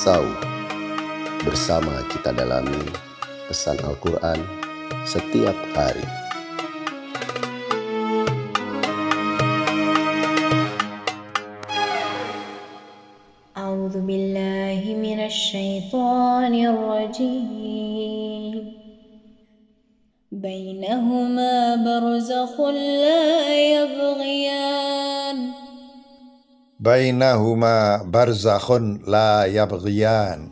Sau bersama kita dalami pesan Al-Quran setiap hari. أعوذ بالله من الشيطان الرجيم بينهما برزخ لا يبغيان Bainahuma barzakhun la yabghiyan.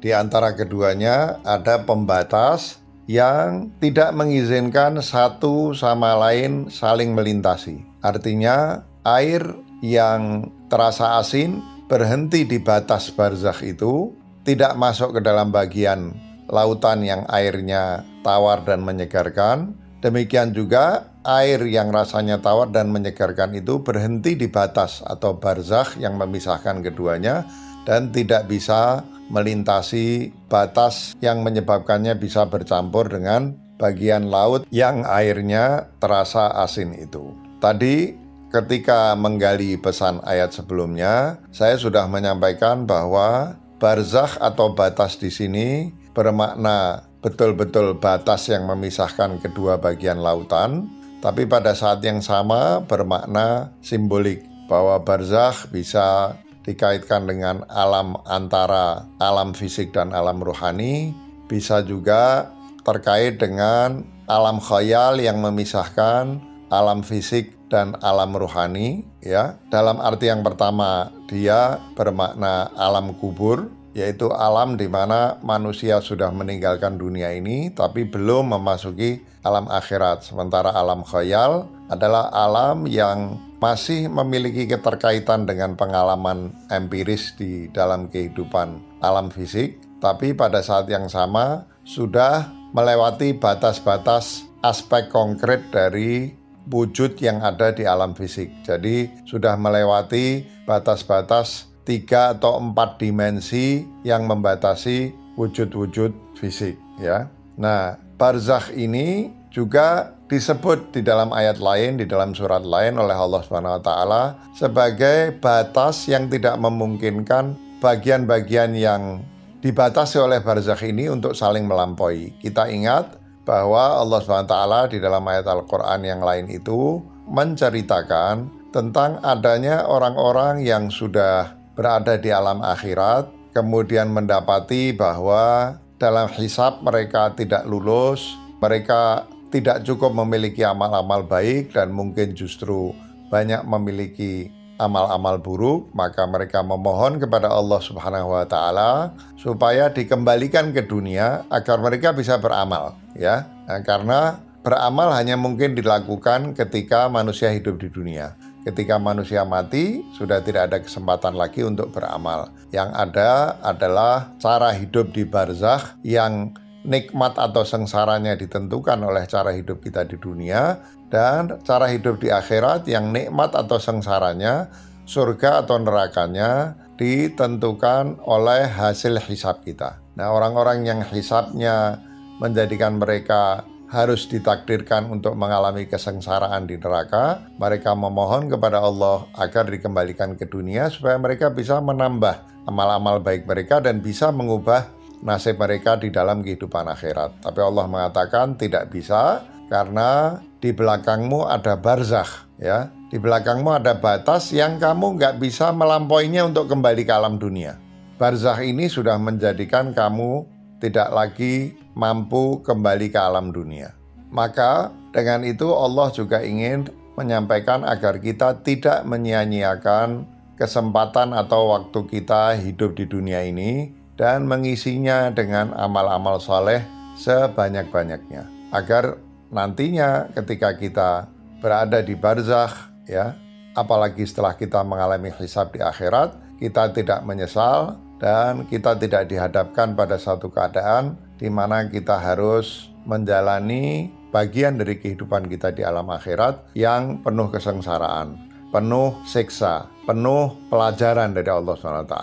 Di antara keduanya ada pembatas yang tidak mengizinkan satu sama lain saling melintasi. Artinya air yang terasa asin berhenti di batas barzakh itu, tidak masuk ke dalam bagian lautan yang airnya tawar dan menyegarkan. Demikian juga air yang rasanya tawar dan menyegarkan itu berhenti di batas atau barzakh yang memisahkan keduanya dan tidak bisa melintasi batas yang menyebabkannya bisa bercampur dengan bagian laut yang airnya terasa asin itu. Tadi ketika menggali pesan ayat sebelumnya, saya sudah menyampaikan bahwa barzakh atau batas di sini bermakna betul-betul batas yang memisahkan kedua bagian lautan, tapi pada saat yang sama bermakna simbolik bahwa barzakh bisa dikaitkan dengan alam antara alam fisik dan alam rohani, bisa juga terkait dengan alam khayal yang memisahkan alam fisik dan alam rohani ya. Dalam arti yang pertama dia bermakna alam kubur yaitu alam di mana manusia sudah meninggalkan dunia ini tapi belum memasuki alam akhirat. Sementara alam khayal adalah alam yang masih memiliki keterkaitan dengan pengalaman empiris di dalam kehidupan alam fisik, tapi pada saat yang sama sudah melewati batas-batas aspek konkret dari wujud yang ada di alam fisik. Jadi sudah melewati batas-batas tiga atau empat dimensi yang membatasi wujud-wujud fisik ya. Nah, barzakh ini juga disebut di dalam ayat lain di dalam surat lain oleh Allah Subhanahu wa taala sebagai batas yang tidak memungkinkan bagian-bagian yang dibatasi oleh barzakh ini untuk saling melampaui. Kita ingat bahwa Allah Subhanahu wa taala di dalam ayat Al-Qur'an yang lain itu menceritakan tentang adanya orang-orang yang sudah berada di alam akhirat, kemudian mendapati bahwa dalam hisab mereka tidak lulus, mereka tidak cukup memiliki amal-amal baik dan mungkin justru banyak memiliki amal-amal buruk, maka mereka memohon kepada Allah Subhanahu wa taala supaya dikembalikan ke dunia agar mereka bisa beramal, ya. Nah, karena beramal hanya mungkin dilakukan ketika manusia hidup di dunia. Ketika manusia mati, sudah tidak ada kesempatan lagi untuk beramal. Yang ada adalah cara hidup di barzakh yang nikmat atau sengsaranya ditentukan oleh cara hidup kita di dunia dan cara hidup di akhirat yang nikmat atau sengsaranya surga atau nerakanya ditentukan oleh hasil hisab kita. Nah, orang-orang yang hisabnya menjadikan mereka harus ditakdirkan untuk mengalami kesengsaraan di neraka, mereka memohon kepada Allah agar dikembalikan ke dunia supaya mereka bisa menambah amal-amal baik mereka dan bisa mengubah nasib mereka di dalam kehidupan akhirat. Tapi Allah mengatakan tidak bisa karena di belakangmu ada barzakh ya. Di belakangmu ada batas yang kamu nggak bisa melampauinya untuk kembali ke alam dunia. Barzakh ini sudah menjadikan kamu tidak lagi mampu kembali ke alam dunia. Maka dengan itu Allah juga ingin menyampaikan agar kita tidak menyia-nyiakan kesempatan atau waktu kita hidup di dunia ini dan mengisinya dengan amal-amal soleh sebanyak-banyaknya. Agar nantinya ketika kita berada di barzakh ya, apalagi setelah kita mengalami hisab di akhirat, kita tidak menyesal dan kita tidak dihadapkan pada satu keadaan di mana kita harus menjalani bagian dari kehidupan kita di alam akhirat yang penuh kesengsaraan, penuh siksa, penuh pelajaran dari Allah SWT.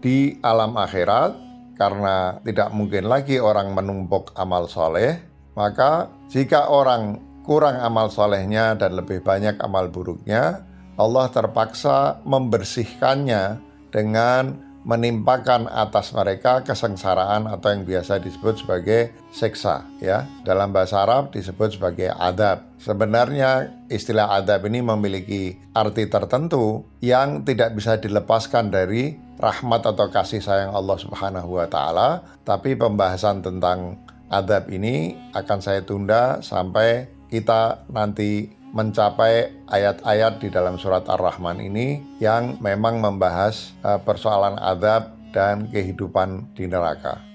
Di alam akhirat, karena tidak mungkin lagi orang menumpuk amal soleh, maka jika orang kurang amal solehnya dan lebih banyak amal buruknya, Allah terpaksa membersihkannya dengan menimpakan atas mereka kesengsaraan atau yang biasa disebut sebagai seksa ya. Dalam bahasa Arab disebut sebagai adab. Sebenarnya istilah adab ini memiliki arti tertentu yang tidak bisa dilepaskan dari rahmat atau kasih sayang Allah Subhanahu wa taala, tapi pembahasan tentang adab ini akan saya tunda sampai kita nanti mencapai ayat-ayat di dalam surat Ar-Rahman ini yang memang membahas uh, persoalan adab dan kehidupan di neraka.